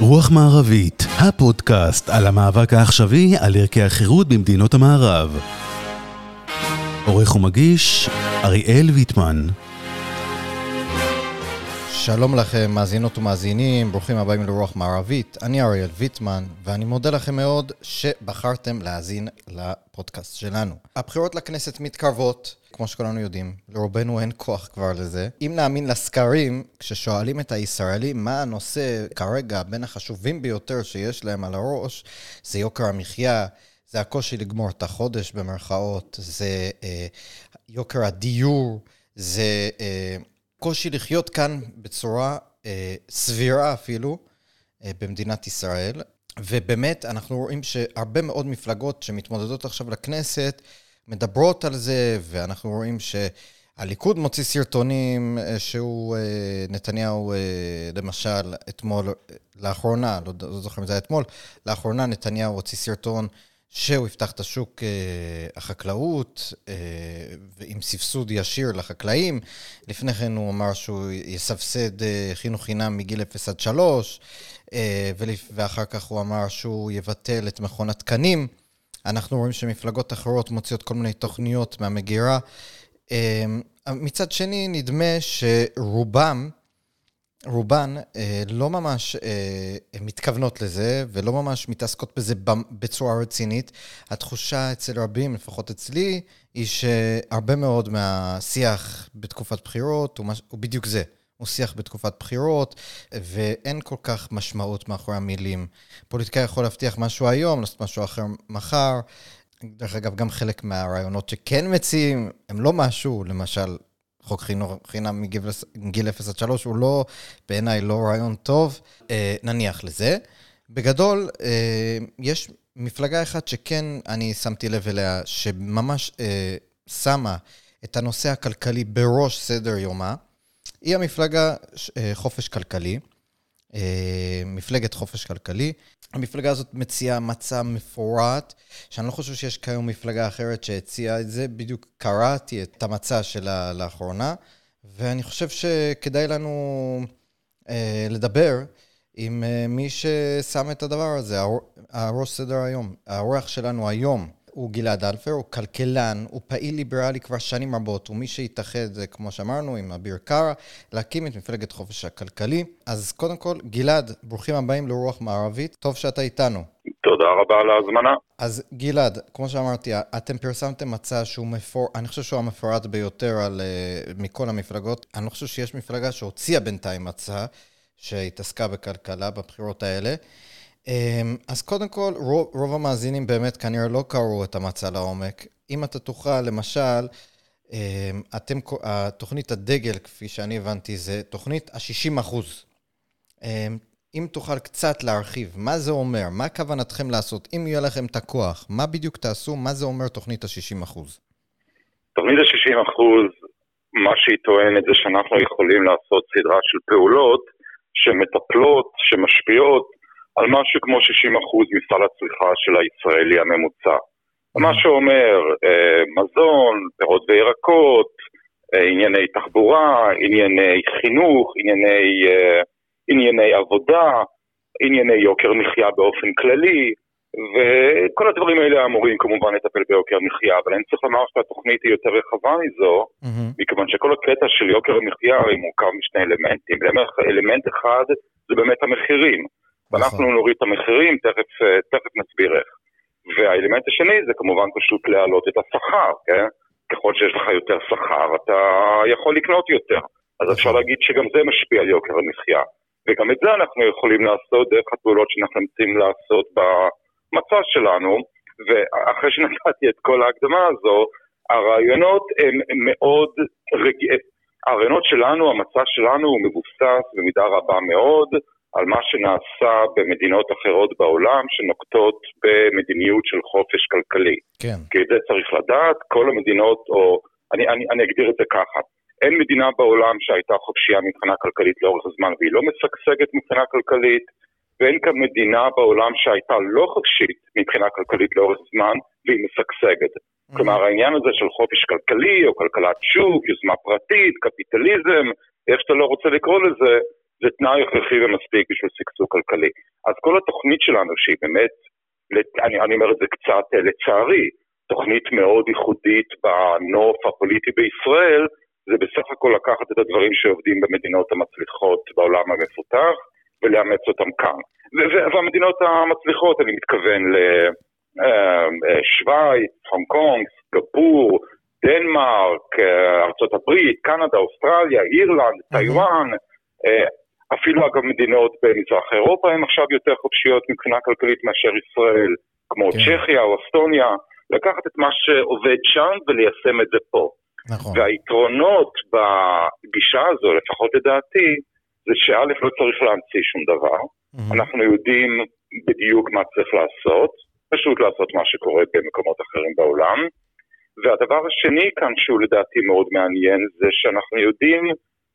רוח מערבית, הפודקאסט על המאבק העכשווי על ערכי החירות במדינות המערב. עורך ומגיש, אריאל ויטמן. שלום לכם, מאזינות ומאזינים, ברוכים הבאים לרוח מערבית. אני אריאל ויטמן, ואני מודה לכם מאוד שבחרתם להאזין לפודקאסט שלנו. הבחירות לכנסת מתקרבות, כמו שכולנו יודעים, לרובנו אין כוח כבר לזה. אם נאמין לסקרים, כששואלים את הישראלים מה הנושא כרגע בין החשובים ביותר שיש להם על הראש, זה יוקר המחיה. זה הקושי לגמור את החודש במרכאות, זה אה, יוקר הדיור, זה אה, קושי לחיות כאן בצורה אה, סבירה אפילו אה, במדינת ישראל. ובאמת, אנחנו רואים שהרבה מאוד מפלגות שמתמודדות עכשיו לכנסת מדברות על זה, ואנחנו רואים שהליכוד מוציא סרטונים אה, שהוא, אה, נתניהו, אה, למשל, אתמול, לאחרונה, לא, לא זוכר אם זה היה אתמול, לאחרונה נתניהו הוציא סרטון שהוא יפתח את השוק אה, החקלאות אה, עם סבסוד ישיר לחקלאים. לפני כן הוא אמר שהוא יסבסד אה, חינוך חינם מגיל 0 עד 3, אה, ואחר כך הוא אמר שהוא יבטל את מכון התקנים. אנחנו רואים שמפלגות אחרות מוציאות כל מיני תוכניות מהמגירה. מצד שני, נדמה שרובם, רובן אה, לא ממש אה, מתכוונות לזה ולא ממש מתעסקות בזה בצורה רצינית. התחושה אצל רבים, לפחות אצלי, היא שהרבה מאוד מהשיח בתקופת בחירות הוא, מש... הוא בדיוק זה. הוא שיח בתקופת בחירות, ואין כל כך משמעות מאחורי המילים. פוליטיקאי יכול להבטיח משהו היום, לעשות משהו אחר מחר. דרך אגב, גם חלק מהרעיונות שכן מציעים, הם לא משהו, למשל, חוק חינוך חינם מגיל 0 עד 3 הוא לא, בעיניי, לא רעיון טוב, אה, נניח לזה. בגדול, אה, יש מפלגה אחת שכן אני שמתי לב אליה, שממש אה, שמה את הנושא הכלכלי בראש סדר יומה, היא המפלגה אה, חופש כלכלי. אה, מפלגת חופש כלכלי. המפלגה הזאת מציעה מצע מפורט, שאני לא חושב שיש כיום מפלגה אחרת שהציעה את זה. בדיוק קראתי את המצע שלה לאחרונה, ואני חושב שכדאי לנו אה, לדבר עם אה, מי ששם את הדבר הזה, הראש סדר היום. האורח שלנו היום הוא גלעד אלפר, הוא כלכלן, הוא פעיל ליברלי כבר שנים רבות, הוא מי שהתאחד, כמו שאמרנו, עם אביר קארה, להקים את מפלגת חופש הכלכלי. אז קודם כל, גלעד, ברוכים הבאים לרוח מערבית, טוב שאתה איתנו. תודה רבה על ההזמנה. אז גלעד, כמו שאמרתי, אתם פרסמתם מצע שהוא מפור... אני חושב שהוא המפורט ביותר על, uh, מכל המפלגות. אני לא חושב שיש מפלגה שהוציאה בינתיים מצע שהתעסקה בכלכלה בבחירות האלה. אמ, אז קודם כל, רוב, רוב המאזינים באמת כנראה לא קראו את המצע לעומק. אם אתה תוכל, למשל, אמ, אתם, התוכנית הדגל, כפי שאני הבנתי, זה תוכנית ה-60 אחוז. אמ, אם תוכל קצת להרחיב, מה זה אומר? מה כוונתכם לעשות? אם יהיה לכם את הכוח, מה בדיוק תעשו? מה זה אומר תוכנית ה-60 אחוז? תוכנית ה-60 אחוז, מה שהיא טוענת זה שאנחנו יכולים לעשות סדרה של פעולות שמטפלות, שמשפיעות על משהו כמו 60% מסל הצריכה של הישראלי הממוצע. מה שאומר אה, מזון, פירות וירקות, אה, ענייני תחבורה, ענייני חינוך, ענייני, אה, ענייני עבודה, ענייני יוקר מחיה באופן כללי, וכל הדברים האלה אמורים כמובן לטפל ביוקר מחיה, אבל אני צריך לומר שהתוכנית היא יותר רחבה מזו, mm-hmm. מכיוון שכל הקטע של יוקר המחיה היא מורכב משני אלמנטים. אלמנט אחד זה באמת המחירים. ואנחנו נכון. נוריד את המחירים, תכף, אה, תכף נסביר איך. והאלמנט השני זה כמובן פשוט להעלות את השכר, כן? ככל שיש לך יותר שכר, אתה יכול לקנות יותר. אז אפשר נכון. להגיד שגם זה משפיע על יוקר המחיה. וגם את זה אנחנו יכולים לעשות דרך הפעולות שאנחנו רוצים לעשות במצע שלנו. ואחרי שנתתי את כל ההקדמה הזו, הרעיונות הם מאוד רגיעים. הרעיונות שלנו, המצע שלנו הוא מבוסס במידה רבה מאוד על מה שנעשה במדינות אחרות בעולם שנוקטות במדיניות של חופש כלכלי. כן. כי את זה צריך לדעת, כל המדינות, או אני, אני, אני אגדיר את זה ככה, אין מדינה בעולם שהייתה חופשייה מבחינה כלכלית לאורך הזמן והיא לא משגשגת מבחינה כלכלית, ואין כאן מדינה בעולם שהייתה לא חופשית מבחינה כלכלית לאורך זמן והיא משגשגת. Mm-hmm. כלומר העניין הזה של חופש כלכלי או כלכלת שוק, יוזמה פרטית, קפיטליזם, איך שאתה לא רוצה לקרוא לזה, זה תנאי הכרחי ומספיק בשביל שגשוג כלכלי. אז כל התוכנית שלנו, שהיא באמת, אני, אני אומר את זה קצת אה, לצערי, תוכנית מאוד ייחודית בנוף הפוליטי בישראל, זה בסך הכל לקחת את הדברים שעובדים במדינות המצליחות בעולם המפותח ולאמץ אותם כאן. והמדינות המצליחות, אני מתכוון לשוויץ, הונג קונג, סגפור, דנמרק, הברית, קנדה, אוסטרליה, אירלנד, טיוואן, אפילו אגב מדינות במזרח אירופה הן עכשיו יותר חופשיות מבחינה כלכלית מאשר ישראל, כמו כן. צ'כיה או אסטוניה, לקחת את מה שעובד שם וליישם את זה פה. נכון. והיתרונות בגישה הזו, לפחות לדעתי, זה שא' לא צריך להמציא שום דבר, mm-hmm. אנחנו יודעים בדיוק מה צריך לעשות, פשוט לעשות מה שקורה במקומות אחרים בעולם. והדבר השני כאן, שהוא לדעתי מאוד מעניין, זה שאנחנו יודעים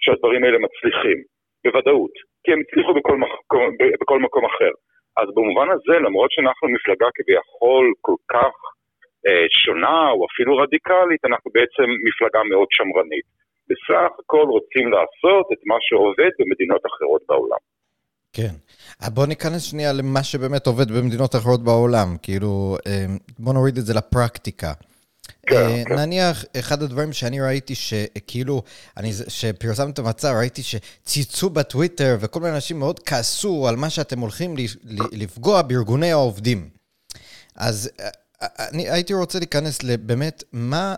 שהדברים האלה מצליחים, בוודאות, כי הם הצליחו בכל, מקום, בכל מקום אחר. אז במובן הזה, למרות שאנחנו מפלגה כביכול כל כך אה, שונה או אפילו רדיקלית, אנחנו בעצם מפלגה מאוד שמרנית. בסך הכל רוצים לעשות את מה שעובד במדינות אחרות בעולם. כן. אה, בוא ניכנס שנייה למה שבאמת עובד במדינות אחרות בעולם. כאילו, אה, בוא נוריד את זה לפרקטיקה. כן, כן. נניח, אחד הדברים שאני ראיתי שכאילו, אני, שפרסמתם את המצב, ראיתי שציצו בטוויטר וכל מיני אנשים מאוד כעסו על מה שאתם הולכים לפגוע בארגוני העובדים. אז אני הייתי רוצה להיכנס לבאמת, מה,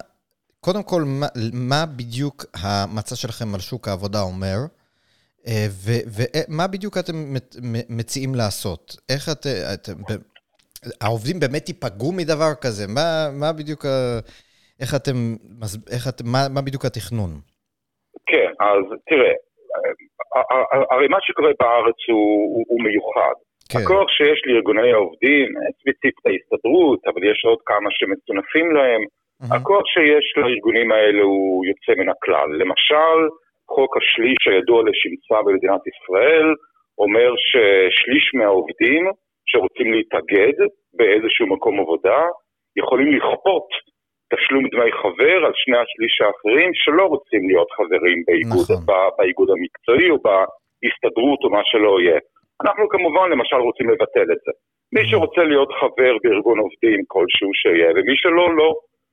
קודם כל, מה, מה בדיוק המצע שלכם על שוק העבודה אומר, אה, ומה בדיוק אתם מציעים לעשות? איך את, את, העובדים באמת ייפגעו מדבר כזה? מה, מה בדיוק, איך אתם, איך אתם, מה, מה בדיוק התכנון? כן, אז תראה, הרי מה שקורה בארץ הוא, הוא, הוא מיוחד. כן. הכוח שיש לארגוני העובדים, ספציפית ההסתדרות, אבל יש עוד כמה שמצונפים להם, mm-hmm. הכוח שיש לארגונים האלה הוא יוצא מן הכלל. למשל, חוק השליש הידוע לשמצה במדינת ישראל, אומר ששליש מהעובדים שרוצים להתאגד באיזשהו מקום עבודה, יכולים לכפות תשלום דמי חבר על שני השליש האחרים שלא רוצים להיות חברים באיגוד, נכון. באיגוד המקצועי או בהסתדרות או מה שלא יהיה. אנחנו כמובן למשל רוצים לבטל את זה. מי mm-hmm. שרוצה להיות חבר בארגון עובדים כלשהו שיהיה, ומי שלא, לא.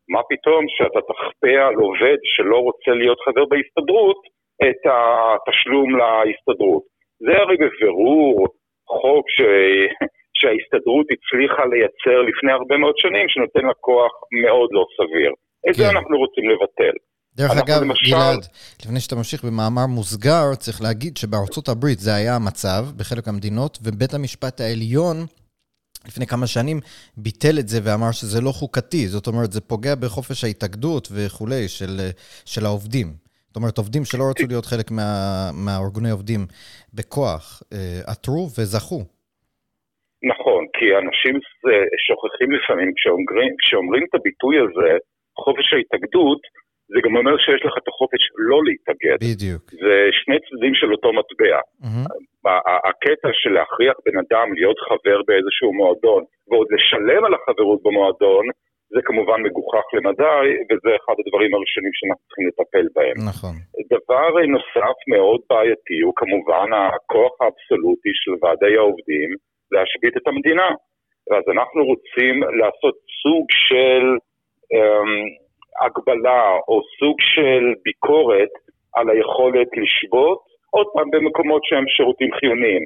מה פתאום שאתה תכפה על עובד שלא רוצה להיות חבר בהסתדרות את התשלום להסתדרות. זה הרי בבירור חוק ש... שההסתדרות הצליחה לייצר לפני הרבה מאוד שנים, שנותן לה כוח מאוד לא סביר. את כן. זה אנחנו רוצים לבטל. דרך אגב, למשל... גלעד, לפני שאתה ממשיך במאמר מוסגר, צריך להגיד שבארצות הברית זה היה המצב בחלק המדינות, ובית המשפט העליון לפני כמה שנים ביטל את זה ואמר שזה לא חוקתי, זאת אומרת, זה פוגע בחופש ההתאגדות וכולי של, של העובדים. זאת אומרת, עובדים שלא רצו להיות חלק מה, מהארגוני עובדים בכוח, אה, עתרו וזכו. נכון, כי אנשים שוכחים לפעמים, כשאומרים, כשאומרים את הביטוי הזה, חופש ההתאגדות, זה גם אומר שיש לך את החופש לא להתאגד. בדיוק. זה שני צדדים של אותו מטבע. Mm-hmm. הקטע של להכריח בן אדם להיות חבר באיזשהו מועדון, ועוד לשלם על החברות במועדון, זה כמובן מגוחך למדי, וזה אחד הדברים הראשונים שאנחנו צריכים לטפל בהם. נכון. דבר נוסף מאוד בעייתי הוא כמובן הכוח האבסולוטי של ועדי העובדים להשבית את המדינה. אז אנחנו רוצים לעשות סוג של... Um, הגבלה או סוג של ביקורת על היכולת לשבות, עוד פעם במקומות שהם שירותים חיוניים.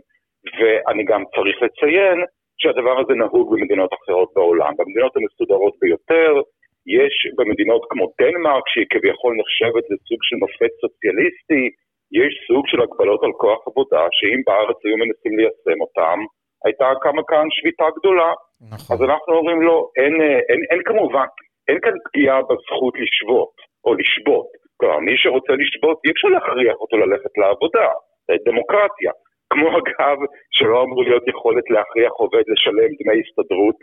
ואני גם צריך לציין שהדבר הזה נהוג במדינות אחרות בעולם. במדינות המסודרות ביותר, יש במדינות כמו דנמרק, שהיא כביכול נחשבת לסוג של מופת סוציאליסטי, יש סוג של הגבלות על כוח עבודה, שאם בארץ היו מנסים ליישם אותם, הייתה קמה כאן שביתה גדולה. נכון. אז אנחנו אומרים לו, אין, אין, אין, אין כמובן, אין כאן פגיעה בזכות לשבות או לשבות. כלומר, מי שרוצה לשבות, אי אפשר להכריח אותו ללכת לעבודה, זה דמוקרטיה. כמו אגב, שלא אמור להיות יכולת להכריח עובד לשלם דמי הסתדרות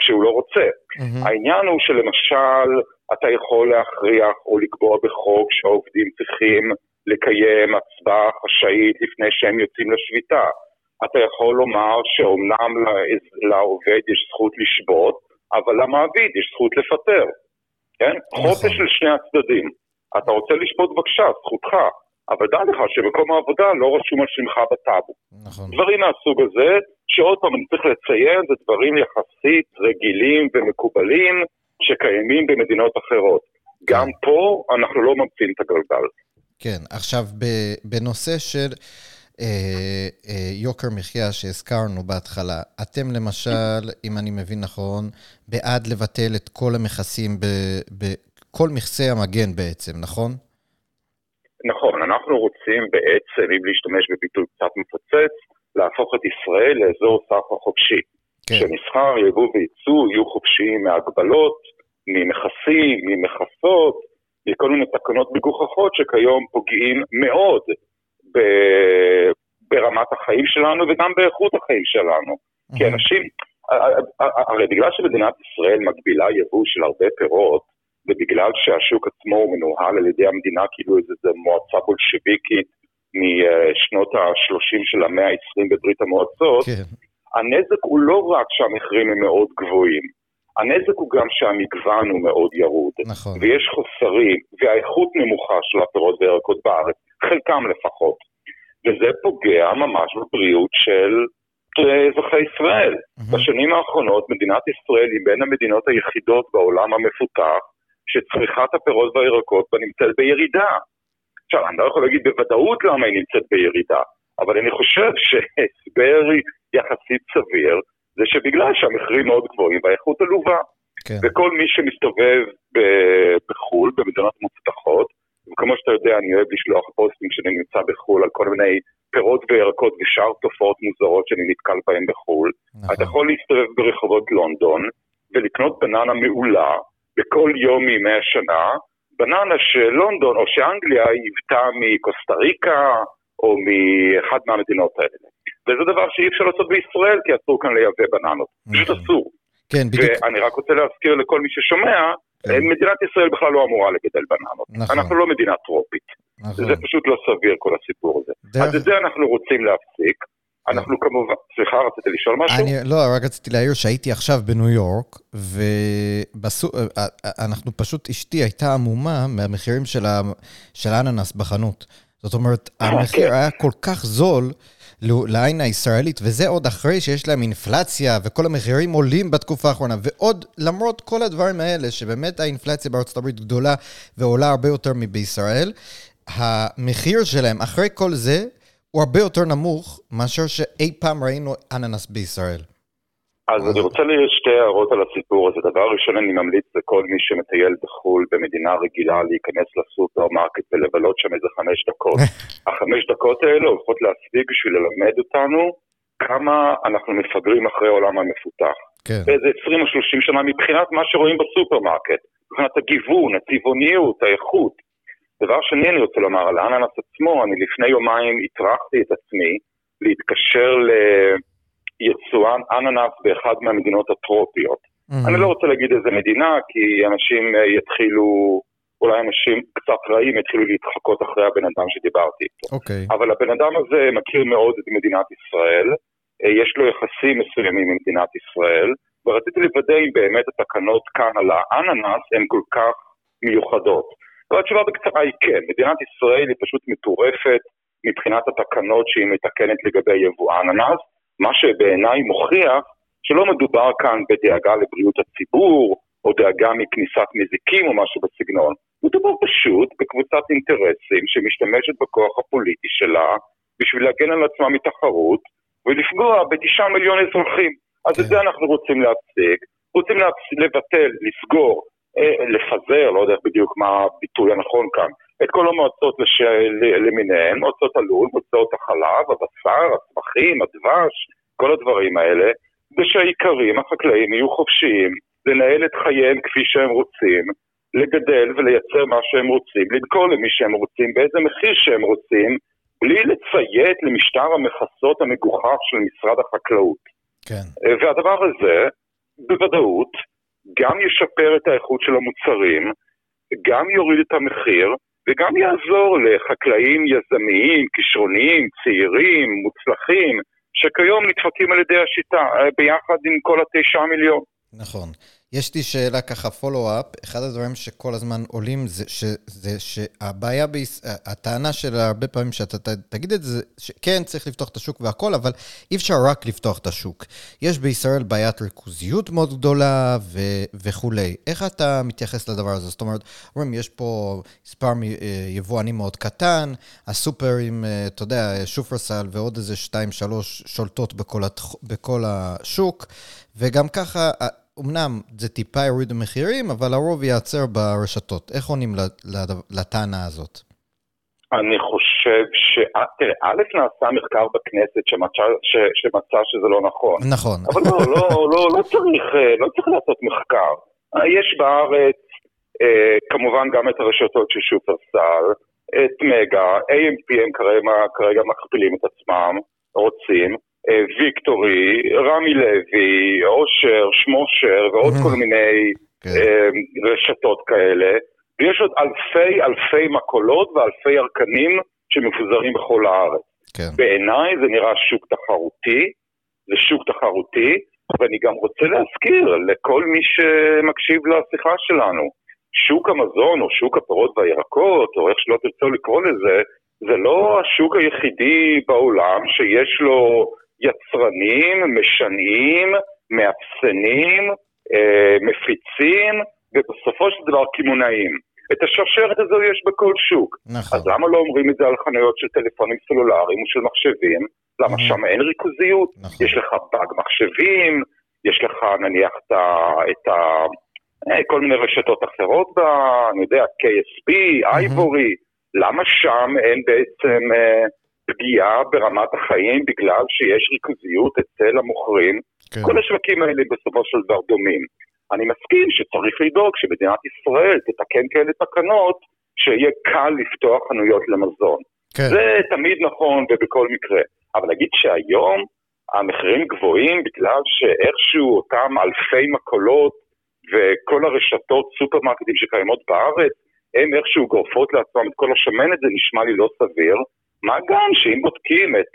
כשהוא לא רוצה. Mm-hmm. העניין הוא שלמשל, אתה יכול להכריח או לקבוע בחוק שהעובדים צריכים לקיים הצבעה חשאית לפני שהם יוצאים לשביתה. אתה יכול לומר שאומנם לעובד יש זכות לשבות, אבל למעביד יש זכות לפטר, כן? נכון. חופש של שני הצדדים. אתה רוצה לשפוט בבקשה, זכותך. אבל דע לך שמקום העבודה לא רשום על שמך בטאבו. נכון. דברים מהסוג הזה, שעוד פעם אני צריך לציין, זה דברים יחסית רגילים ומקובלים שקיימים במדינות אחרות. גם פה אנחנו לא ממציאים את הגלגל. כן, עכשיו בנושא של יוקר מחיה שהזכרנו בהתחלה, אתם למשל, אם אני מבין נכון, בעד לבטל את כל המכסים, בכל מכסי המגן בעצם, נכון? נכון, אנחנו רוצים בעצם, אם להשתמש בביטוי קצת מפוצץ, להפוך את ישראל לאזור סחר חופשי. כן. שמסחר, יבוא וייצוא יהיו חופשיים מהגבלות, ממכסים, ממכסות, מכל מיני תקנות מגוחכות שכיום פוגעים מאוד ב... ברמת החיים שלנו וגם באיכות החיים שלנו. Mm-hmm. כי אנשים, הרי בגלל שמדינת ישראל מגבילה יבוא של הרבה פירות, ובגלל שהשוק עצמו הוא מנוהל על ידי המדינה כאילו איזו מועצה בולשביקית משנות ה-30 של המאה ה-20 בברית המועצות, כן. הנזק הוא לא רק שהמחירים הם מאוד גבוהים, הנזק הוא גם שהמגוון הוא מאוד ירוד. נכון. ויש חוסרים, והאיכות נמוכה של הפירות והירקות בארץ, חלקם לפחות. וזה פוגע ממש בבריאות של אזרחי ישראל. Mm-hmm. בשנים האחרונות מדינת ישראל היא בין המדינות היחידות בעולם המפותח שצריכת הפירות והירקות בה נמצאת בירידה. עכשיו, אני לא יכול להגיד בוודאות למה היא נמצאת בירידה, אבל אני חושב שהסבר יחסית סביר זה שבגלל שהמחירים מאוד גבוהים והאיכות עלובה. כן. וכל מי שמסתובב בחו"ל, במדינות מוצלחות, וכמו שאתה יודע, אני אוהב לשלוח פוסטים כשאני נמצא בחו"ל על כל מיני פירות וירקות ושאר תופעות מוזרות שאני נתקל בהן בחו"ל. נכון. אתה יכול להסתובב ברחובות לונדון ולקנות בננה מעולה בכל יום מימי השנה, בננה שלונדון או שאנגליה היוותה מקוסטה ריקה או מאחד מהמדינות האלה. וזה דבר שאי אפשר לעשות בישראל, כי אסור כאן לייבא בננות. פשוט נכון. אסור. כן, בדיוק. ואני רק רוצה להזכיר לכל מי ששומע. מדינת ישראל בכלל לא אמורה לגדל בננות. נכון. אנחנו לא מדינה טרופית. נכון. זה פשוט לא סביר כל הסיפור הזה. דרך... אז את זה אנחנו רוצים להפסיק. אנחנו כמובן, סליחה, רציתי לשאול משהו? אני, לא, רק רציתי להעיר שהייתי עכשיו בניו יורק, ואנחנו פשוט, אשתי הייתה עמומה מהמחירים של, האננס בחנות. זאת אומרת, אה, המחיר כן. היה כל כך זול לעין הישראלית, וזה עוד אחרי שיש להם אינפלציה, וכל המחירים עולים בתקופה האחרונה, ועוד, למרות כל הדברים האלה, שבאמת האינפלציה בארצות הברית גדולה ועולה הרבה יותר מבישראל, המחיר שלהם, אחרי כל זה, הוא הרבה יותר נמוך מאשר שאי פעם ראינו אננס בישראל. אז אני רוצה להעיר שתי הערות על הסיפור הזה. דבר ראשון, אני ממליץ לכל מי שמטייל בחו"ל במדינה רגילה להיכנס לסופרמרקט ולבלות שם איזה חמש דקות. החמש דקות האלה הולכות להספיק בשביל ללמד אותנו כמה אנחנו מפגרים אחרי העולם המפותח. כן. באיזה 20 או 30 שנה מבחינת מה שרואים בסופרמרקט. מבחינת הגיוון, הצבעוניות, האיכות. דבר שני אני רוצה לומר על האננס עצמו, אני לפני יומיים הטרחתי את עצמי להתקשר ליצואן אננס באחד מהמדינות הטרופיות. Mm-hmm. אני לא רוצה להגיד איזה מדינה, כי אנשים אה, יתחילו, אולי אנשים קצת רעים יתחילו להתחקות אחרי הבן אדם שדיברתי איתו. Okay. אוקיי. אבל הבן אדם הזה מכיר מאוד את מדינת ישראל, אה, יש לו יחסים מסוימים עם מדינת ישראל, ורציתי לוודא אם באמת התקנות כאן על האננס הן כל כך מיוחדות. והתשובה בקצרה היא כן, מדינת ישראל היא פשוט מטורפת מבחינת התקנות שהיא מתקנת לגבי יבוא אננס, מה שבעיניי מוכיח שלא מדובר כאן בדאגה לבריאות הציבור, או דאגה מכניסת מזיקים או משהו בסגנון. מדובר פשוט בקבוצת אינטרסים שמשתמשת בכוח הפוליטי שלה בשביל להגן על עצמה מתחרות ולפגוע בתשעה מיליון אזרחים. אז את זה אנחנו רוצים להפסיק, רוצים לבטל, לסגור אה, לפזר, לא יודע בדיוק מה הביטוי הנכון כאן, את כל המועצות לש... למיניהן, מועצות הלול, מועצות החלב, הבשר, הצמחים, הדבש, כל הדברים האלה, ושהאיכרים, החקלאים, יהיו חופשיים לנהל את חייהם כפי שהם רוצים, לגדל ולייצר מה שהם רוצים, לדקור למי שהם רוצים, באיזה מחיר שהם רוצים, בלי לציית למשטר המכסות המגוחך של משרד החקלאות. כן. והדבר הזה, בוודאות, גם ישפר את האיכות של המוצרים, גם יוריד את המחיר וגם יעזור לחקלאים יזמיים, כישרוניים, צעירים, מוצלחים, שכיום נדפקים על ידי השיטה, אה, ביחד עם כל התשעה מיליון. נכון. יש לי שאלה ככה, פולו-אפ, אחד הדברים שכל הזמן עולים זה, ש, זה שהבעיה, ביש... הטענה של הרבה פעמים שאתה ת, תגיד את זה, שכן, צריך לפתוח את השוק והכל, אבל אי אפשר רק לפתוח את השוק. יש בישראל בעיית ריכוזיות מאוד גדולה ו, וכולי. איך אתה מתייחס לדבר הזה? זאת אומרת, אומרים, יש פה מספר אה, יבואנים מאוד קטן, הסופרים, אה, אתה יודע, שופרסל ועוד איזה שתיים, שלוש שולטות בכל, התח... בכל השוק, וגם ככה... אמנם זה טיפה יוריד במחירים, אבל הרוב ייעצר ברשתות. איך עונים לטענה הזאת? אני חושב ש... אה, תראה, א', נעשה מחקר בכנסת שמצא, ש... שמצא שזה לא נכון. נכון. אבל לא, לא, לא, לא, צריך, אה, לא צריך לעשות מחקר. אה, יש בארץ כמובן גם את הרשתות של שופרסל, את מגה, AMPM כרגע, כרגע מכפילים את עצמם, רוצים. אה, ויקטורי, רמי לוי, אושר, שמושר ועוד כל מיני כן. אה, רשתות כאלה. ויש עוד אלפי אלפי מקולות ואלפי ירקנים שמפוזרים בכל הארץ. כן. בעיניי זה נראה שוק תחרותי, זה שוק תחרותי, ואני גם רוצה להזכיר לכל מי שמקשיב לשיחה שלנו, שוק המזון או שוק הפירות והירקות, או איך שלא תרצו לקרוא לזה, זה לא השוק היחידי בעולם שיש לו יצרנים, משנעים, מאפסנים, אה, מפיצים, ובסופו של דבר קמעונאים. את השרשרת הזו יש בכל שוק. נכון. אז למה לא אומרים את זה על חנויות של טלפונים סלולריים או של מחשבים? למה שם אין ריכוזיות? נכון. יש לך באג מחשבים, יש לך נניח את ה... את ה אה, כל מיני רשתות אחרות בה, אני יודע, KSP, אייבורי, למה שם אין בעצם אה, פגיעה ברמת החיים בגלל שיש ריכוזיות אצל המוכרים. כן. כל השווקים האלה בסופו של דבר דומים. אני מסכים שצריך לדאוג שמדינת ישראל תתקן כאלה תקנות שיהיה קל לפתוח חנויות למזון. כן. זה תמיד נכון ובכל מקרה. אבל להגיד שהיום המחירים גבוהים בגלל שאיכשהו אותם אלפי מקולות וכל הרשתות סופרמרקטים שקיימות בארץ, הם איכשהו גורפות לעצמם את כל השמנת, זה נשמע לי לא סביר. מה גם שאם בודקים את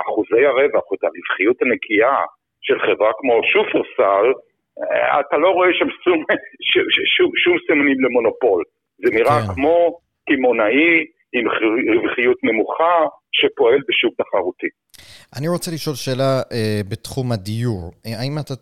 אחוזי הרווח או את הרווחיות הנקייה של חברה כמו שופרסל, אה, אתה לא רואה שם שום, שום, שום סימנים למונופול. זה נראה כן. כמו קמעונאי עם רווחיות נמוכה שפועל בשוק תחרותי. אני רוצה לשאול שאלה אה, בתחום הדיור. אה, האם אתה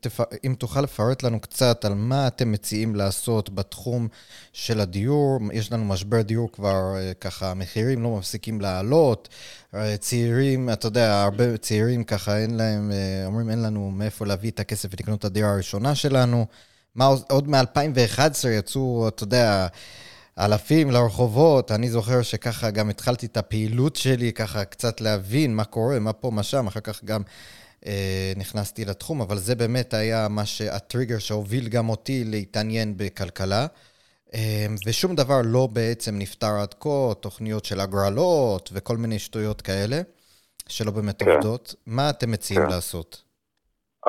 תפ... אם תוכל לפרט לנו קצת על מה אתם מציעים לעשות בתחום של הדיור. יש לנו משבר דיור כבר, אה, ככה, המחירים לא מפסיקים לעלות. אה, צעירים, אתה יודע, הרבה צעירים ככה, אין להם, אה, אומרים, אין לנו מאיפה להביא את הכסף ולקנות את הדירה הראשונה שלנו. מה, עוד מ-2011 יצאו, אתה יודע, אלפים לרחובות. אני זוכר שככה גם התחלתי את הפעילות שלי, ככה קצת להבין מה קורה, מה פה, מה שם. אחר כך גם נכנסתי לתחום, אבל זה באמת היה מה שהטריגר שהוביל גם אותי להתעניין בכלכלה. אה, ושום דבר לא בעצם נפתר עד כה, תוכניות של הגרלות וכל מיני שטויות כאלה, שלא באמת כן. עובדות. מה אתם מציעים כן. לעשות?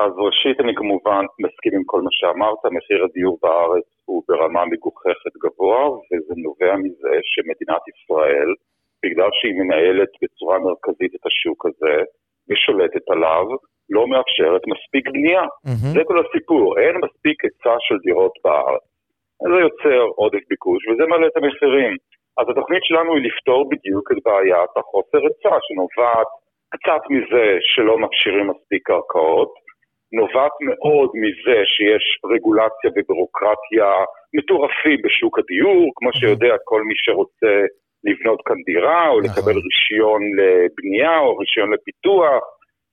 אז ראשית, אני כמובן מסכים עם כל מה שאמרת, מחיר הדיור בארץ הוא ברמה מגוחכת גבוה, וזה נובע מזה שמדינת ישראל, בגלל שהיא מנהלת בצורה מרכזית את השוק הזה, ושולטת עליו, לא מאפשרת מספיק בנייה. Mm-hmm. זה כל הסיפור, אין מספיק היצע של דירות בארץ. זה יוצר עודף ביקוש וזה מעלה את המחירים. אז התוכנית שלנו היא לפתור בדיוק את בעיית החוסר היצע שנובעת קצת מזה שלא מכשירים מספיק קרקעות, נובעת מאוד מזה שיש רגולציה ובירוקרטיה מטורפים בשוק הדיור, כמו שיודע כל מי שרוצה לבנות כאן דירה, או נכון. לקבל רישיון לבנייה, או רישיון לפיתוח.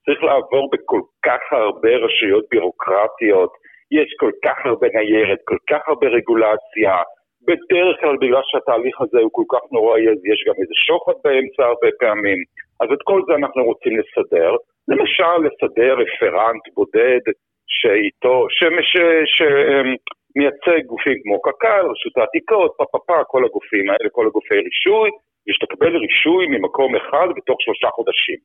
צריך לעבור בכל כך הרבה רשויות בירוקרטיות, יש כל כך הרבה ניירת, כל כך הרבה רגולציה. בדרך כלל בגלל שהתהליך הזה הוא כל כך נוראי, אז יש גם איזה שוחד באמצע הרבה פעמים. אז את כל זה אנחנו רוצים לסדר. למשל, לסדר רפרנט בודד שאיתו, שמייצג גופים כמו קק"ל, רשות העתיקות, פה פה פה, כל הגופים האלה, כל הגופי רישוי, ושתקבל רישוי ממקום אחד בתוך שלושה חודשים.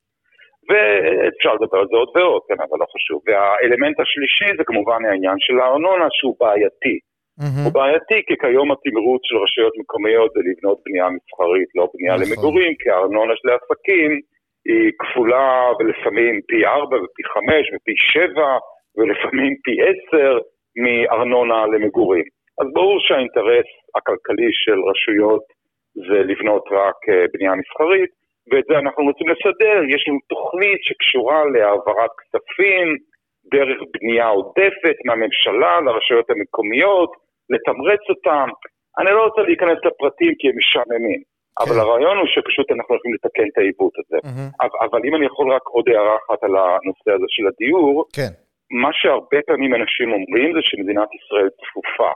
ואפשר לדבר על זה עוד ועוד, כן, אבל לא חשוב. והאלמנט השלישי זה כמובן העניין של הארנונה שהוא בעייתי. Mm-hmm. הוא בעייתי כי כיום התמרוץ של רשויות מקומיות זה לבנות בנייה מסחרית, לא בנייה נכון. למגורים, כי הארנונה של העסקים היא כפולה ולפעמים פי ארבע ופי חמש ופי שבע ולפעמים פי עשר מארנונה למגורים. אז ברור שהאינטרס הכלכלי של רשויות זה לבנות רק אה, בנייה מסחרית, ואת זה אנחנו רוצים לסדר. יש לנו תוכנית שקשורה להעברת כספים דרך בנייה עודפת מהממשלה לרשויות המקומיות, לתמרץ אותם. אני לא רוצה להיכנס לפרטים כי הם משעממים, כן. אבל הרעיון הוא שפשוט אנחנו הולכים לתקן את העיוות הזה. Mm-hmm. אבל אם אני יכול רק עוד הערה אחת על הנושא הזה של הדיור, כן. מה שהרבה פעמים אנשים אומרים זה שמדינת ישראל צפופה.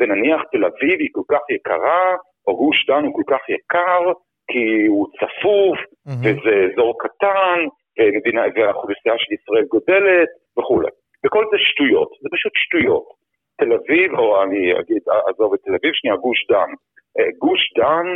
ונניח תל אביב היא כל כך יקרה, או גוש דן הוא כל כך יקר, כי הוא צפוף, mm-hmm. וזה אזור קטן, ומדינה, והאוכלוסייה של ישראל גודלת, וכולי. וכל זה שטויות, זה פשוט שטויות. תל אביב, או אני אגיד, עזוב את תל אביב, שנייה, גוש דן. אה, גוש דן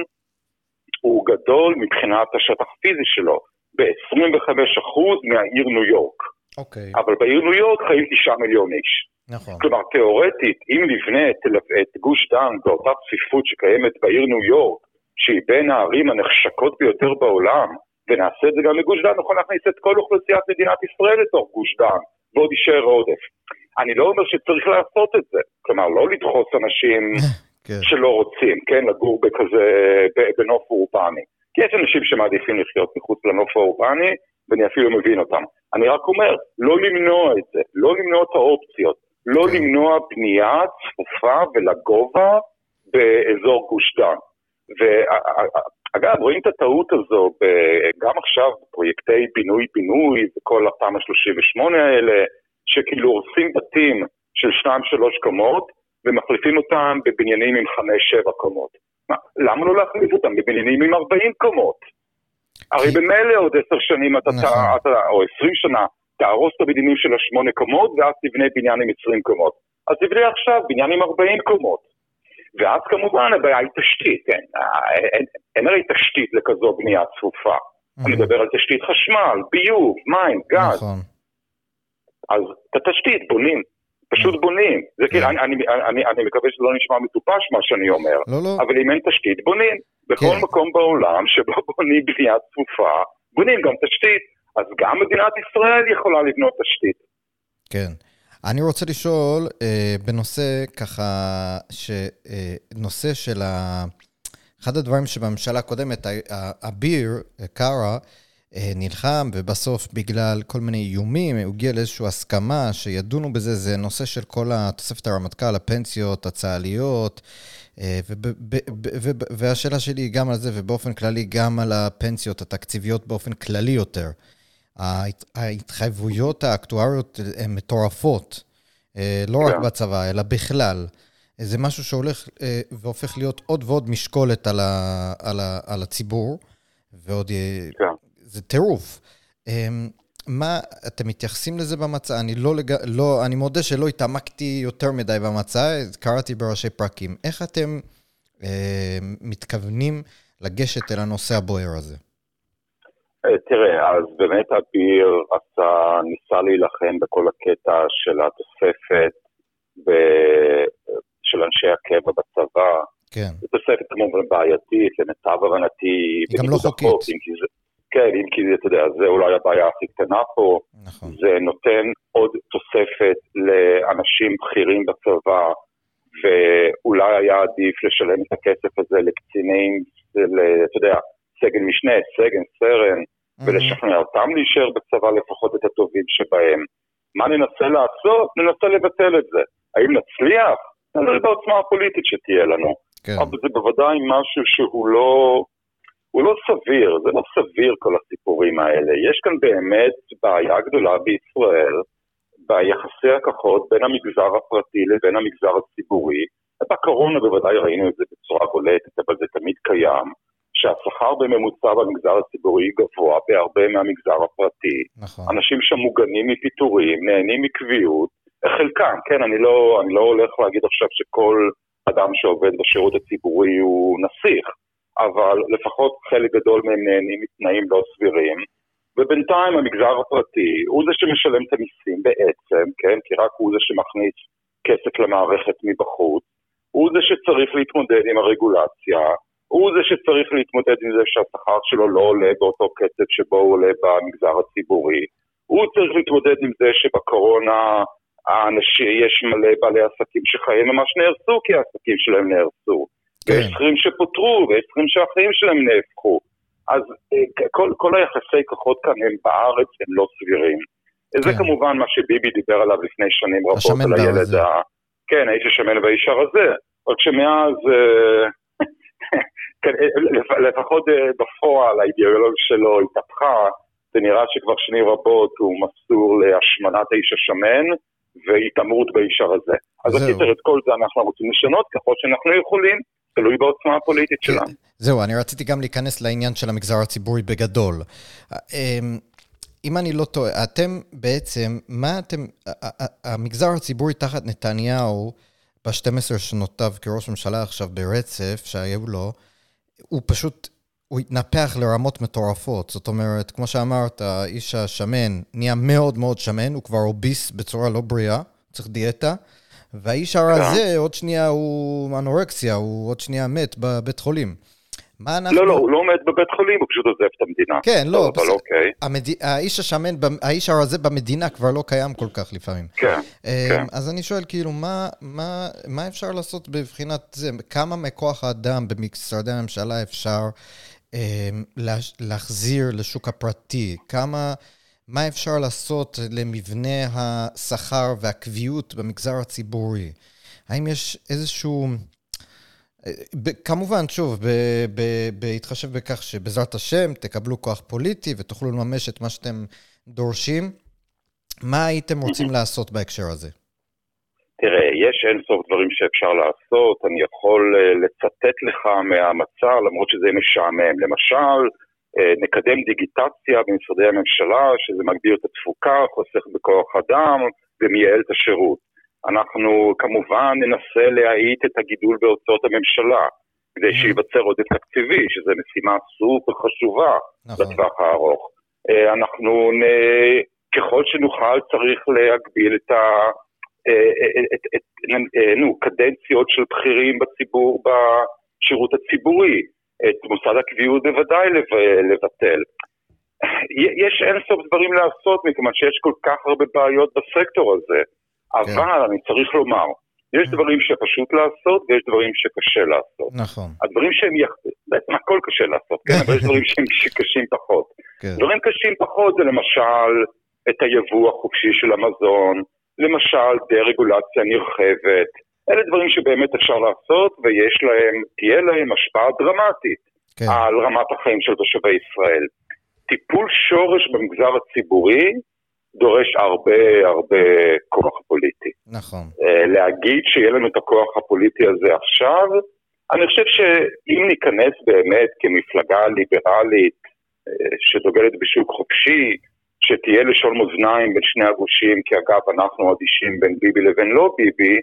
הוא גדול מבחינת השטח הפיזי שלו, ב-25% מהעיר ניו יורק. אוקיי. אבל בעיר ניו יורק חיים תשעה מיליון איש. נכון. כלומר, תיאורטית, אם נבנה את, את גוש דן באותה צפיפות שקיימת בעיר ניו יורק, שהיא בין הערים הנחשקות ביותר בעולם, ונעשה את זה גם לגוש דן, נוכל להכניס את כל אוכלוסיית מדינת ישראל לתוך גוש דן, ועוד יישאר עודף. אני לא אומר שצריך לעשות את זה, כלומר, לא לדחוס אנשים כן. שלא רוצים, כן, לגור בכזה, בנוף אורבני. כי יש אנשים שמעדיפים לחיות מחוץ לנוף האורבני, ואני אפילו מבין אותם. אני רק אומר, לא למנוע את זה, לא למנוע את האופציות, לא כן. למנוע בנייה צפופה ולגובה באזור גוש דן. ואגב, רואים את הטעות הזו גם עכשיו בפרויקטי בינוי-בינוי וכל התמ"א 38 האלה, שכאילו הורסים בתים של שניים שלוש קומות ומחליפים אותם בבניינים עם חמש שבע קומות. מה, למה לא להחליף אותם בבניינים עם ארבעים קומות? הרי במילא עוד עשר שנים אתה, נכון. אתה, או עשרים שנה, תהרוס את הבניינים של השמונה קומות ואז תבנה בניין עם עשרים קומות. אז תבנה עכשיו בניין עם ארבעים קומות. ואז כמובן הבעיה היא תשתית, כן? אין, אין, אין הרי תשתית לכזו בנייה צפופה. Mm-hmm. אני מדבר על תשתית חשמל, ביוב, מים, גז. נכון. אז את התשתית בונים, פשוט נכון. בונים. זה כאילו, כן. אני, אני, אני, אני מקווה שזה לא נשמע מטופש מה שאני אומר, לא, לא. אבל אם אין תשתית, בונים. בכל כן. מקום בעולם שבו בונים בנייה צפופה, בונים גם תשתית. אז גם מדינת ישראל יכולה לבנות תשתית. כן. אני רוצה לשאול אה, בנושא ככה, שנושא אה, של ה... אחד הדברים שבממשלה הקודמת, אביר קארה, אה, נלחם, ובסוף בגלל כל מיני איומים, הוא הגיע לאיזושהי הסכמה שידונו בזה, זה נושא של כל התוספת הרמטכ"ל, הפנסיות הצה"ליות, אה, והשאלה שלי היא גם על זה, ובאופן כללי גם על הפנסיות התקציביות באופן כללי יותר. ההתחייבויות האקטואריות הן מטורפות, אה, לא רק כן. בצבא, אלא בכלל. זה משהו שהולך והופך להיות עוד ועוד משקולת על, ה, על, ה, על הציבור, ועוד... כן. זה טירוף. אמ, מה, אתם מתייחסים לזה במצע? אני לא, לג... לא, אני מודה שלא התעמקתי יותר מדי במצע, קראתי בראשי פרקים. איך אתם אה, מתכוונים לגשת אל הנושא הבוער הזה? אה, תראה, אז באמת אביר עשה, ניסה להילחם בכל הקטע של התוספת ב... של אנשי הקבע בצבא. כן. זו תוספת כמובן בעייתית, למיטב הבנתי. היא גם לא חוקית. זה, כן, אם כי אתה יודע, זה אולי הבעיה הכי קטנה פה. נכון. זה נותן עוד תוספת לאנשים בכירים בצבא, ואולי היה עדיף לשלם את הכסף הזה לקצינים, אתה יודע, סגן משנה, סגן, סרן, mm-hmm. ולשכנע אותם להישאר בצבא לפחות את הטובים שבהם. מה ננסה לעשות? ננסה לבטל את זה. האם נצליח? נראה בעוצמה הפוליטית שתהיה לנו. כן. אבל זה בוודאי משהו שהוא לא... הוא לא סביר, זה לא סביר כל הסיפורים האלה. יש כאן באמת בעיה גדולה בישראל ביחסי הכוחות בין המגזר הפרטי לבין המגזר הציבורי. בקורונה בוודאי ראינו את זה בצורה בולטת, אבל זה תמיד קיים, שהשכר בממוצע במגזר הציבורי גבוה בהרבה מהמגזר הפרטי. נכון. אנשים שם מוגנים מפיטורים, נהנים מקביעות, חלקם, כן, אני לא, אני לא הולך להגיד עכשיו שכל אדם שעובד בשירות הציבורי הוא נסיך. אבל לפחות חלק גדול מהם נהנים מתנאים לא סבירים. ובינתיים המגזר הפרטי הוא זה שמשלם את המיסים בעצם, כן? כי רק הוא זה שמכניס כסף למערכת מבחוץ. הוא זה שצריך להתמודד עם הרגולציה, הוא זה שצריך להתמודד עם זה שהשכר שלו לא עולה באותו קצב שבו הוא עולה במגזר הציבורי. הוא צריך להתמודד עם זה שבקורונה האנשים, יש מלא בעלי עסקים שחיים ממש נהרסו כי העסקים שלהם נהרסו. כן. ויש שכירים שפוטרו, ויש שכירים שהחיים שלהם נהפכו. אז אה, כל, כל היחסי כוחות כאן הם בארץ, הם לא סבירים. זה כן. כמובן מה שביבי דיבר עליו לפני שנים רבות, השמן על הילד. ה... כן, האיש השמן והאיש הרזה. רק שמאז, אה, כן, לפ- לפחות אה, בפועל האידיאולוגיה שלו התהפכה, זה נראה שכבר שנים רבות הוא מסור להשמנת האיש השמן והתעמרות באיש הרזה. אז זהו. הקיצר, את כל זה אנחנו רוצים לשנות ככל שאנחנו יכולים, תלוי בעוצמה הפוליטית כן, שלנו. זהו, אני רציתי גם להיכנס לעניין של המגזר הציבורי בגדול. אמ, אם אני לא טועה, אתם בעצם, מה אתם, המגזר הציבורי תחת נתניהו, ב-12 שנותיו כראש ממשלה עכשיו ברצף, שהיו לו, הוא פשוט, הוא התנפח לרמות מטורפות. זאת אומרת, כמו שאמרת, האיש השמן נהיה מאוד מאוד שמן, הוא כבר אוביס בצורה לא בריאה, צריך דיאטה. והאיש הרזה, עוד שנייה הוא אנורקסיה, הוא עוד שנייה מת בבית חולים. מה אנחנו... לא, לא, הוא לא מת בבית חולים, הוא פשוט עוזב את המדינה. כן, לא, אבל בסדר. אוקיי. המד... האיש השמן, האיש הרזה במדינה כבר לא קיים כל כך לפעמים. כן, אמ, כן. אז אני שואל, כאילו, מה, מה, מה אפשר לעשות בבחינת זה? כמה מכוח האדם במשרדי הממשלה אפשר להחזיר לשוק הפרטי? כמה, מה אפשר לעשות למבנה השכר והקביעות במגזר הציבורי? האם יש איזשהו... ב- כמובן, שוב, ב- ב- בהתחשב בכך שבעזרת השם תקבלו כוח פוליטי ותוכלו לממש את מה שאתם דורשים, מה הייתם רוצים לעשות בהקשר הזה? יש אין סוף דברים שאפשר לעשות, אני יכול אה, לצטט לך מהמצע, למרות שזה משעמם. למשל, אה, נקדם דיגיטציה במשרדי הממשלה, שזה מגביר את התפוקה, חוסך בכוח אדם ומייעל את השירות. אנחנו כמובן ננסה להאיט את הגידול בהוצאות הממשלה, כדי שייווצר עודף תקציבי, שזו משימה סופר חשובה נכון. בטווח הארוך. אה, אנחנו, נ... ככל שנוכל, צריך להגביל את ה... אה, אה, את, את, אה, נו, קדנציות של בכירים בציבור, בשירות הציבורי. את מוסד הקביעות בוודאי לב- לבטל. יש אין סוף דברים לעשות, מכיוון שיש כל כך הרבה בעיות בסקטור הזה. אבל אני צריך לומר, יש דברים שפשוט לעשות ויש דברים שקשה לעשות. נכון, הדברים שהם, יח... בעצם הכל קשה לעשות, כן? אבל יש דברים שהם שקשים פחות. כן. דברים קשים פחות זה למשל את היבוא החופשי של המזון, למשל דה-רגולציה נרחבת. אלה דברים שבאמת אפשר לעשות ויש להם, תהיה להם השפעה דרמטית כן, על רמת החיים של תושבי ישראל. טיפול שורש במגזר הציבורי דורש הרבה הרבה כוח פוליטי. נכון, אה, להגיד שיהיה לנו את הכוח הפוליטי הזה עכשיו, אני חושב שאם ניכנס באמת כמפלגה ליברלית אה, שדוגלת בשוק חופשי, שתהיה לשון מאזניים בין שני הגושים, כי אגב אנחנו אדישים בין ביבי לבין לא ביבי,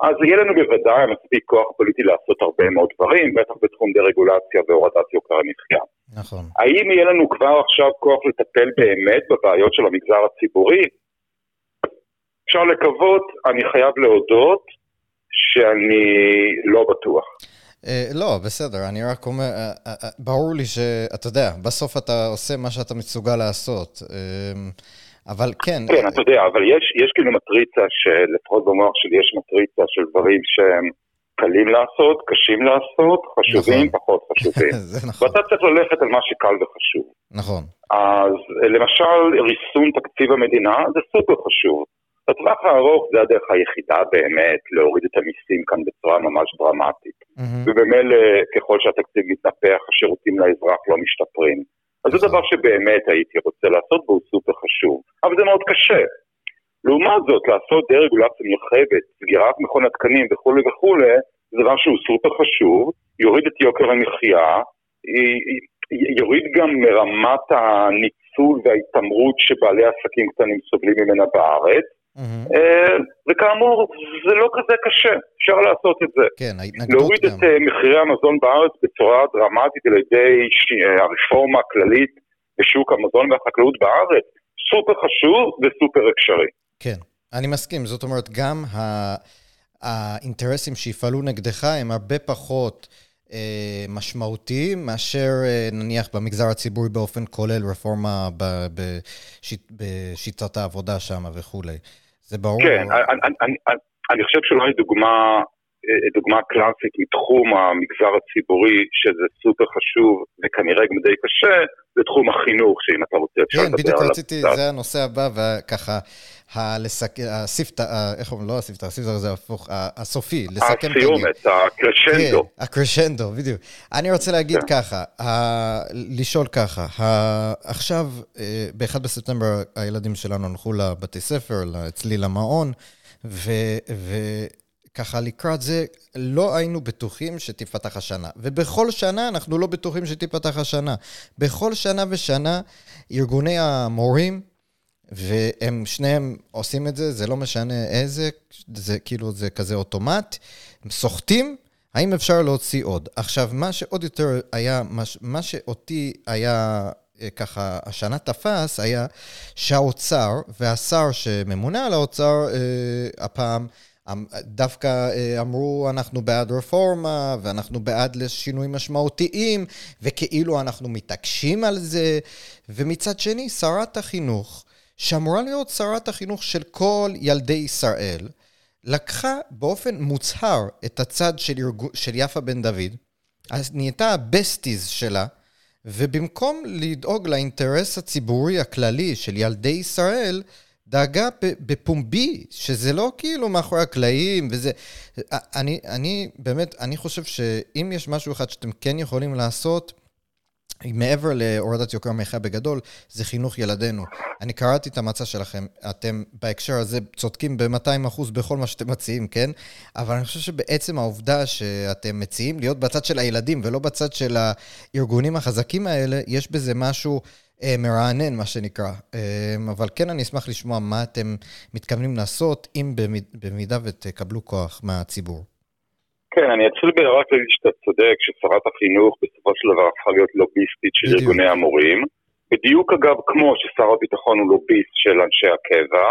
אז יהיה לנו בוודאי מספיק כוח פוליטי לעשות הרבה מאוד דברים, בטח בתחום דה-רגולציה והורדת יוקר המחיה. נכון. האם יהיה לנו כבר עכשיו כוח לטפל באמת בבעיות של המגזר הציבורי? אפשר לקוות, אני חייב להודות שאני לא בטוח. אה, לא, בסדר, אני רק אומר, אה, אה, ברור לי שאתה יודע, בסוף אתה עושה מה שאתה מסוגל לעשות. אבל כן, כן, אתה יודע, אבל יש, יש כאילו מטריצה, שלפחות במוח שלי יש מטריצה של דברים שהם קלים לעשות, קשים לעשות, חשובים, נכון. פחות חשובים. זה נכון, ואתה צריך ללכת על מה שקל וחשוב. נכון, אז למשל, ריסון תקציב המדינה זה סופר חשוב. בטווח הארוך זה הדרך היחידה באמת להוריד את המיסים כאן בצורה ממש דרמטית. מהמם, ובמילא ככל שהתקציב מתנפח, השירותים לאזרח לא משתפרים. אז זה נכון. דבר שבאמת הייתי רוצה לעשות והוא סופר חשוב. אבל זה מאוד קשה. לעומת זאת, לעשות דה-רגולציה נרחבת, סגירת מכון התקנים וכולי וכולי, זה דבר שהוא סופר חשוב, יוריד את יוקר המחיה, יוריד גם מרמת הניצול וההתעמרות שבעלי עסקים קטנים סובלים ממנה בארץ, מהמם. אה, וכאמור, זה לא כזה קשה, אפשר לעשות את זה. כן, ההתנגדות להוריד גם. את אה, מחירי המזון בארץ בצורה דרמטית על ידי אה, הרפורמה הכללית בשוק המזון והחקלאות בארץ, סופר חשוב וסופר אפשרי. כן, אני מסכים. זאת אומרת, גם ה- האינטרסים שיפעלו נגדך הם הרבה פחות אה, משמעותיים מאשר אה, נניח במגזר הציבורי באופן כולל, רפורמה ב- בשיט, בשיטת העבודה שם וכולי. זה ברור. כן, אני, אני, אני, אני חושב שאולי דוגמה דוגמה קלאסית מתחום המגזר הציבורי, שזה סופר חשוב וכנראה גם די קשה, זה תחום החינוך, שאם אתה רוצה אפשר כן, לדבר עליו. כן, בדיוק רציתי, זה הנושא הבא, וככה, הספתא, איך אומרים, לא הספתא, הספתא זה הפוך, הסופי, לסכם את הסיומת, הקרשנדו. כן, הקרשנדו, בדיוק. אני רוצה להגיד כן. ככה, לשאול ככה, עכשיו, אה, ב-1 בספטמבר הילדים שלנו הלכו לבתי ספר, אצלי למעון, ו... ככה לקראת זה, לא היינו בטוחים שתיפתח השנה. ובכל שנה אנחנו לא בטוחים שתיפתח השנה. בכל שנה ושנה, ארגוני המורים, והם שניהם עושים את זה, זה לא משנה איזה, זה כאילו, זה כזה אוטומט, הם סוחטים, האם אפשר להוציא עוד? עכשיו, מה שעוד יותר היה, מה, מה שאותי היה אה, ככה השנה תפס, היה שהאוצר והשר שממונה על האוצר אה, הפעם, אמ, דווקא אה, אמרו, אנחנו בעד רפורמה, ואנחנו בעד לשינויים משמעותיים, וכאילו אנחנו מתעקשים על זה. ומצד שני, שרת החינוך, שאמורה להיות שרת החינוך של כל ילדי ישראל, לקחה באופן מוצהר את הצד של, ירג... של יפה בן דוד, אז נהייתה הבסטיז שלה, ובמקום לדאוג לאינטרס הציבורי הכללי של ילדי ישראל, דאגה בפומבי, שזה לא כאילו מאחורי הקלעים, וזה... אני, אני באמת, אני חושב שאם יש משהו אחד שאתם כן יכולים לעשות, מעבר להורדת יוקר המחיה בגדול, זה חינוך ילדינו. אני קראתי את המצע שלכם, אתם בהקשר הזה צודקים ב-200% בכל מה שאתם מציעים, כן? אבל אני חושב שבעצם העובדה שאתם מציעים להיות בצד של הילדים ולא בצד של הארגונים החזקים האלה, יש בזה משהו אה, מרענן, מה שנקרא. אה, אבל כן, אני אשמח לשמוע מה אתם מתכוונים לעשות, אם במידה ותקבלו כוח מהציבור. כן, אני אתחיל רק להגיד שאתה צודק, ששרת החינוך בסופו של דבר הפכה להיות לוביסטית של בדיוק. ארגוני המורים. בדיוק אגב, כמו ששר הביטחון הוא לוביסט של אנשי הקבע,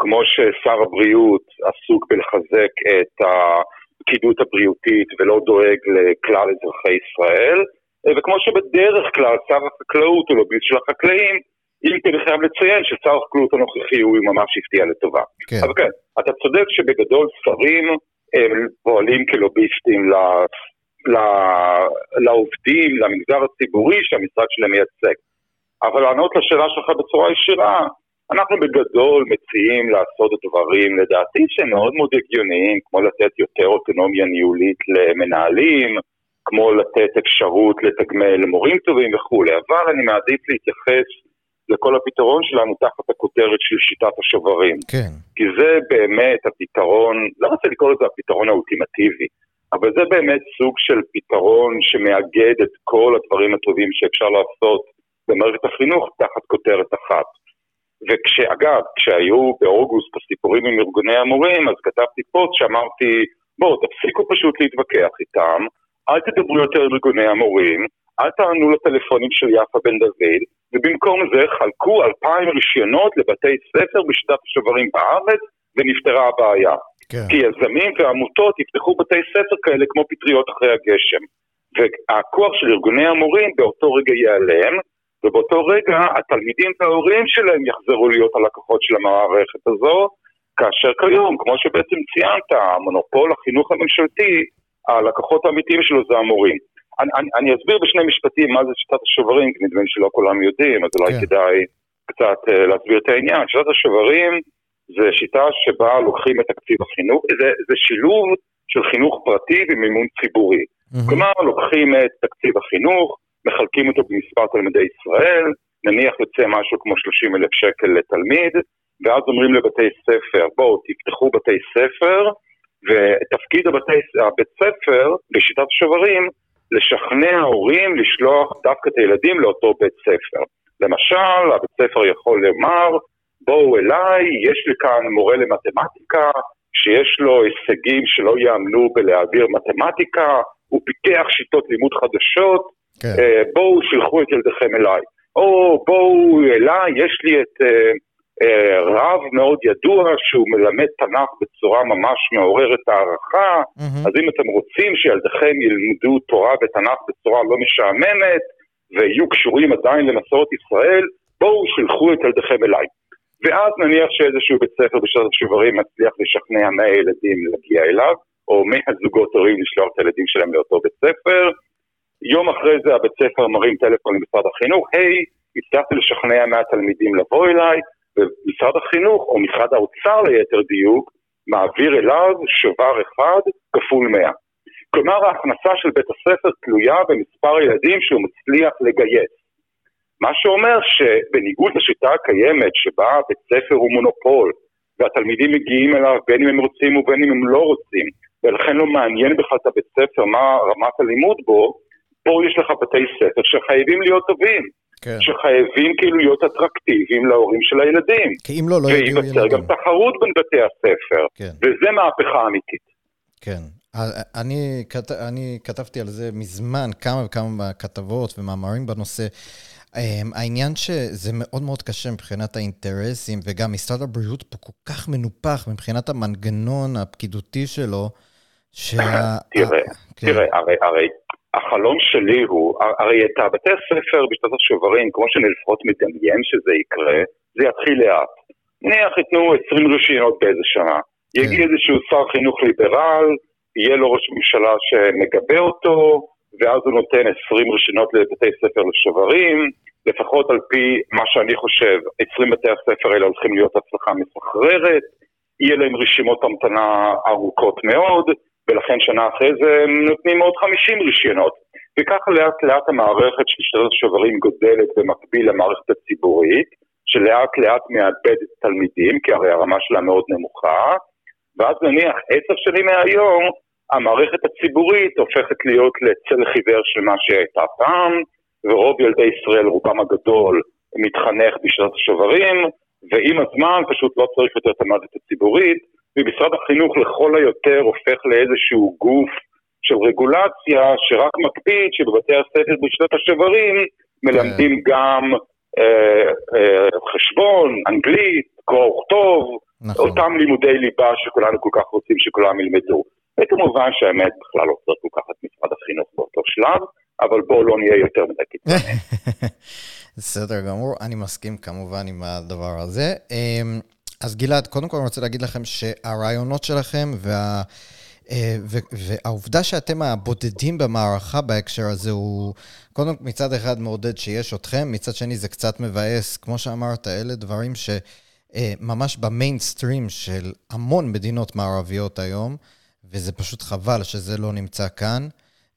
כמו ששר הבריאות עסוק בלחזק את הפקידות הבריאותית ולא דואג לכלל אזרחי ישראל, וכמו שבדרך כלל שר החקלאות הוא לוביסט של החקלאים, אם כי אני חייב לציין ששר החקלאות הנוכחי הוא ממש הפתיע לטובה. כן. אבל כן, אתה צודק שבגדול שרים הם פועלים כלוביסטים ל... ל... לעובדים, למגזר הציבורי שהמשרד שלהם מייצג. אבל לענות לשאלה שלך בצורה ישירה, אנחנו בגדול מציעים לעשות דברים, לדעתי, שהם מאוד מאוד הגיוניים, כמו לתת יותר אוטונומיה ניהולית למנהלים, כמו לתת אפשרות לתגמל מורים טובים וכולי, אבל אני מעדיף להתייחס לכל הפתרון שלנו תחת הכותרת של שיטת השוברים. כן. כי זה באמת הפתרון, לא רוצה לקרוא לזה הפתרון האולטימטיבי, אבל זה באמת סוג של פתרון שמאגד את כל הדברים הטובים שאפשר לעשות במערכת החינוך תחת כותרת אחת. וכשאגב, כשהיו באוגוסט הסיפורים עם ארגוני המורים, אז כתבתי פוסט שאמרתי, בואו, תפסיקו פשוט להתווכח איתם, אל תדברו יותר על ארגוני המורים, אל תענו לטלפונים של יפה בן דוד, ובמקום זה חלקו אלפיים רישיונות לבתי ספר בשיטת השוברים בארץ, ונפתרה הבעיה. כן. כי יזמים ועמותות יפתחו בתי ספר כאלה כמו פטריות אחרי הגשם. והכוח של ארגוני המורים באותו רגע ייעלם, ובאותו רגע התלמידים וההורים שלהם יחזרו להיות הלקוחות של המערכת הזו, כאשר כיום, כמו שבעצם ציינת, המונופול החינוך הממשלתי הלקוחות האמיתיים שלו זה המורים. אני, אני, אני אסביר בשני משפטים מה זה שיטת השוברים, כי נדמה לי שלא כולם יודעים, אז אולי כן. כדאי קצת uh, להסביר את העניין. שיטת השוברים זה שיטה שבה לוקחים את תקציב החינוך, זה, זה שילוב של חינוך פרטי ומימון ציבורי. Mm-hmm. כלומר, לוקחים את תקציב החינוך, מחלקים אותו במספר תלמידי ישראל, נניח יוצא משהו כמו 30 אלף שקל לתלמיד, ואז אומרים לבתי ספר, בואו תפתחו בתי ספר, ותפקיד הבתי, הבית ספר, בשיטת שוברים, לשכנע הורים לשלוח דווקא את הילדים לאותו בית ספר. למשל, הבית ספר יכול לומר, בואו אליי, יש לי כאן מורה למתמטיקה, שיש לו הישגים שלא יאמנו בלהעביר מתמטיקה, הוא פיתח שיטות לימוד חדשות, כן. אה, בואו שלחו את ילדיכם אליי. או בואו אליי, יש לי את... אה, רב מאוד ידוע שהוא מלמד תנ"ך בצורה ממש מעוררת הערכה, mm-hmm. אז אם אתם רוצים שילדיכם ילמדו תורה ותנ"ך בצורה לא משעממת ויהיו קשורים עדיין למסורת ישראל, בואו שלחו את ילדיכם אליי. ואז נניח שאיזשהו בית ספר בשעות השוברים מצליח לשכנע 100 ילדים להגיע אליו, או 100 זוגות הורים לשלוח את הילדים שלהם לאותו בית ספר. יום אחרי זה הבית ספר מרים טלפון למשרד החינוך, היי, הצלחתי לשכנע 100 תלמידים לבוא אליי, ומשרד החינוך, או משרד האוצר ליתר דיוק, מעביר אליו שובר אחד כפול 100. כלומר ההכנסה של בית הספר תלויה במספר הילדים שהוא מצליח לגייס. מה שאומר שבניגוד לשיטה הקיימת שבה בית ספר הוא מונופול והתלמידים מגיעים אליו בין אם הם רוצים ובין אם הם לא רוצים ולכן לא מעניין בכלל את הבית ספר מה רמת הלימוד בו, פה יש לך בתי ספר שחייבים להיות טובים. כן. שחייבים כאילו להיות אטרקטיביים להורים של הילדים. כי אם לא, לא יגיעו ילדים. וייווצר גם תחרות בין בתי הספר. כן. וזה מהפכה אמיתית. כן. אני, אני כתבתי על זה מזמן כמה וכמה כתבות ומאמרים בנושא. אמ, העניין שזה מאוד מאוד קשה מבחינת האינטרסים, וגם משרד הבריאות פה כל כך מנופח מבחינת המנגנון הפקידותי שלו, שה... תראה, כן. תראה, הרי, הרי החלום שלי הוא, הרי את הבתי הספר בשנת השוברים, כמו שאני לפחות מדמיין שזה יקרה, זה יתחיל לאט. נניח ייתנו 20 רישיונות באיזה שנה. כן. יגיע איזשהו שר חינוך ליברל, יהיה לו ראש ממשלה שמגבה אותו, ואז הוא נותן 20 רישיונות לבתי ספר לשוברים, לפחות על פי מה שאני חושב, 20 בתי הספר האלה הולכים להיות הצלחה מסחררת, יהיה להם רשימות המתנה ארוכות מאוד, ולכן שנה אחרי זה נותנים עוד 50 רישיונות. וככה לאט לאט המערכת של שטרת השוברים גודלת במקביל למערכת הציבורית, שלאט לאט מאבדת תלמידים, כי הרי הרמה שלה מאוד נמוכה, ואז נניח עשר שנים מהיום, המערכת הציבורית הופכת להיות לצל חיוור של מה שהייתה פעם, ורוב ילדי ישראל, רובם הגדול, מתחנך בשנת השוברים, ועם הזמן פשוט לא צריך יותר את המערכת הציבורית, ומשרד החינוך לכל היותר הופך לאיזשהו גוף של רגולציה שרק מקפיד שבבתי הספר בשנת השוברים מלמדים כן. גם אה, אה, חשבון, אנגלית, קרוא וכתוב, נכון. אותם לימודי ליבה שכולנו כל כך רוצים שכולם ילמדו. וכמובן שהאמת בכלל לא צריך לקחת משרד החינוך באותו שלב, אבל בואו לא נהיה יותר מדי קיצוניים. בסדר גמור, אני מסכים כמובן עם הדבר הזה. אמ, אז גלעד, קודם כל אני רוצה להגיד לכם שהרעיונות שלכם וה... אה, והעובדה שאתם הבודדים במערכה בהקשר הזה הוא, קודם מצד אחד מעודד שיש אתכם, מצד שני זה קצת מבאס, כמו שאמרת, אלה דברים שממש במיינסטרים של המון מדינות מערביות היום, וזה פשוט חבל שזה לא נמצא כאן.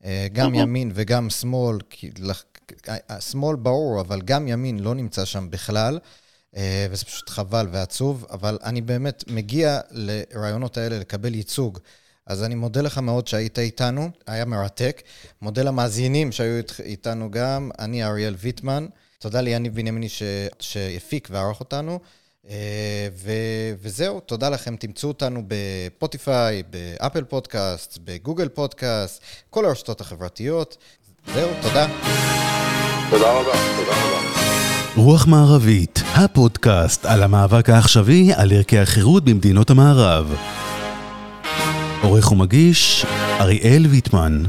אה, גם ימין וגם שמאל, שמאל ברור, אבל גם ימין לא נמצא שם בכלל. אה, וזה פשוט חבל ועצוב, אבל אני באמת מגיע לרעיונות האלה לקבל ייצוג. אז אני מודה לך מאוד שהיית איתנו, היה מרתק. מודה למאזינים שהיו איתנו גם, אני אריאל ויטמן. תודה ליניב בנימיני ש... שהפיק וערך אותנו. אה, ו... וזהו, תודה לכם. תמצאו אותנו בפוטיפיי, באפל פודקאסט, בגוגל פודקאסט, כל הרשתות החברתיות. זהו, תודה. תודה רבה, תודה רבה. רוח מערבית, הפודקאסט על המאבק העכשווי על ערכי החירות במדינות המערב. עורך ומגיש, אריאל ויטמן.